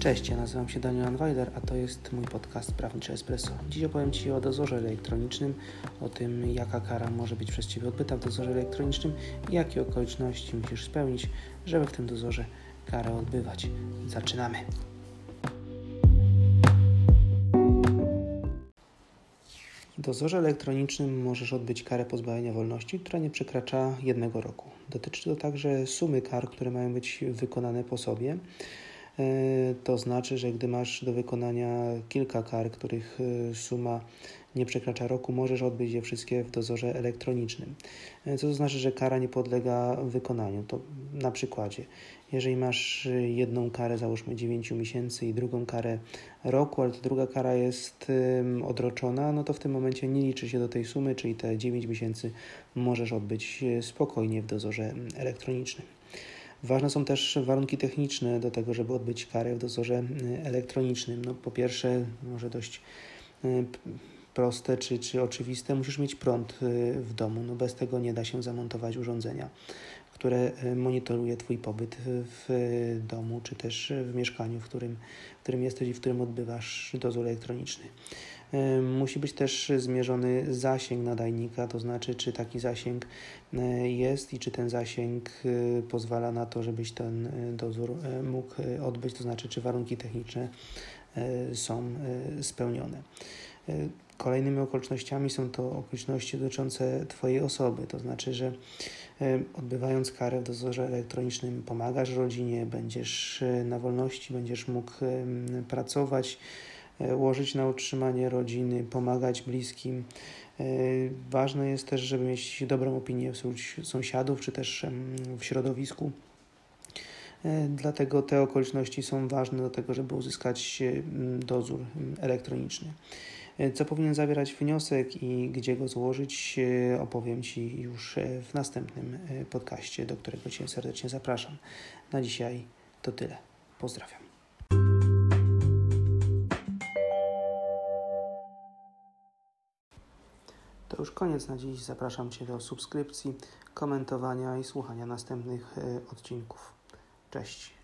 Cześć, ja nazywam się Daniel Anweiler, a to jest mój podcast Prawniczy Espresso. Dziś opowiem Ci o dozorze elektronicznym, o tym jaka kara może być przez Ciebie odbyta w dozorze elektronicznym i jakie okoliczności musisz spełnić, żeby w tym dozorze karę odbywać. Zaczynamy! W dozorze elektronicznym możesz odbyć karę pozbawienia wolności, która nie przekracza jednego roku. Dotyczy to także sumy kar, które mają być wykonane po sobie. E, to znaczy, że gdy masz do wykonania kilka kar, których e, suma nie przekracza roku, możesz odbyć je wszystkie w dozorze elektronicznym. E, co to znaczy, że kara nie podlega wykonaniu. To na przykładzie, jeżeli masz jedną karę, załóżmy 9 miesięcy i drugą karę roku, ale ta druga kara jest odroczona, no to w tym momencie nie liczy się do tej sumy, czyli te 9 miesięcy możesz odbyć spokojnie w dozorze elektronicznym. Ważne są też warunki techniczne do tego, żeby odbyć karę w dozorze y, elektronicznym. No, po pierwsze, może dość y, proste czy, czy oczywiste, musisz mieć prąd y, w domu. No, bez tego nie da się zamontować urządzenia, które monitoruje Twój pobyt w domu czy też w mieszkaniu, w którym, w którym jesteś i w którym odbywasz dozór elektroniczny. Musi być też zmierzony zasięg nadajnika, to znaczy, czy taki zasięg jest i czy ten zasięg pozwala na to, żebyś ten dozór mógł odbyć, to znaczy, czy warunki techniczne są spełnione. Kolejnymi okolicznościami są to okoliczności dotyczące Twojej osoby, to znaczy, że odbywając karę w dozorze elektronicznym pomagasz rodzinie, będziesz na wolności, będziesz mógł pracować, E, łożyć na utrzymanie rodziny, pomagać bliskim. E, ważne jest też, żeby mieć dobrą opinię wśród sąsiadów czy też w środowisku. E, dlatego te okoliczności są ważne do tego, żeby uzyskać dozór elektroniczny. Co powinien zawierać wniosek i gdzie go złożyć, opowiem Ci już w następnym podcaście, do którego Cię serdecznie zapraszam. Na dzisiaj to tyle. Pozdrawiam. To już koniec na dziś. Zapraszam Cię do subskrypcji, komentowania i słuchania następnych e, odcinków. Cześć.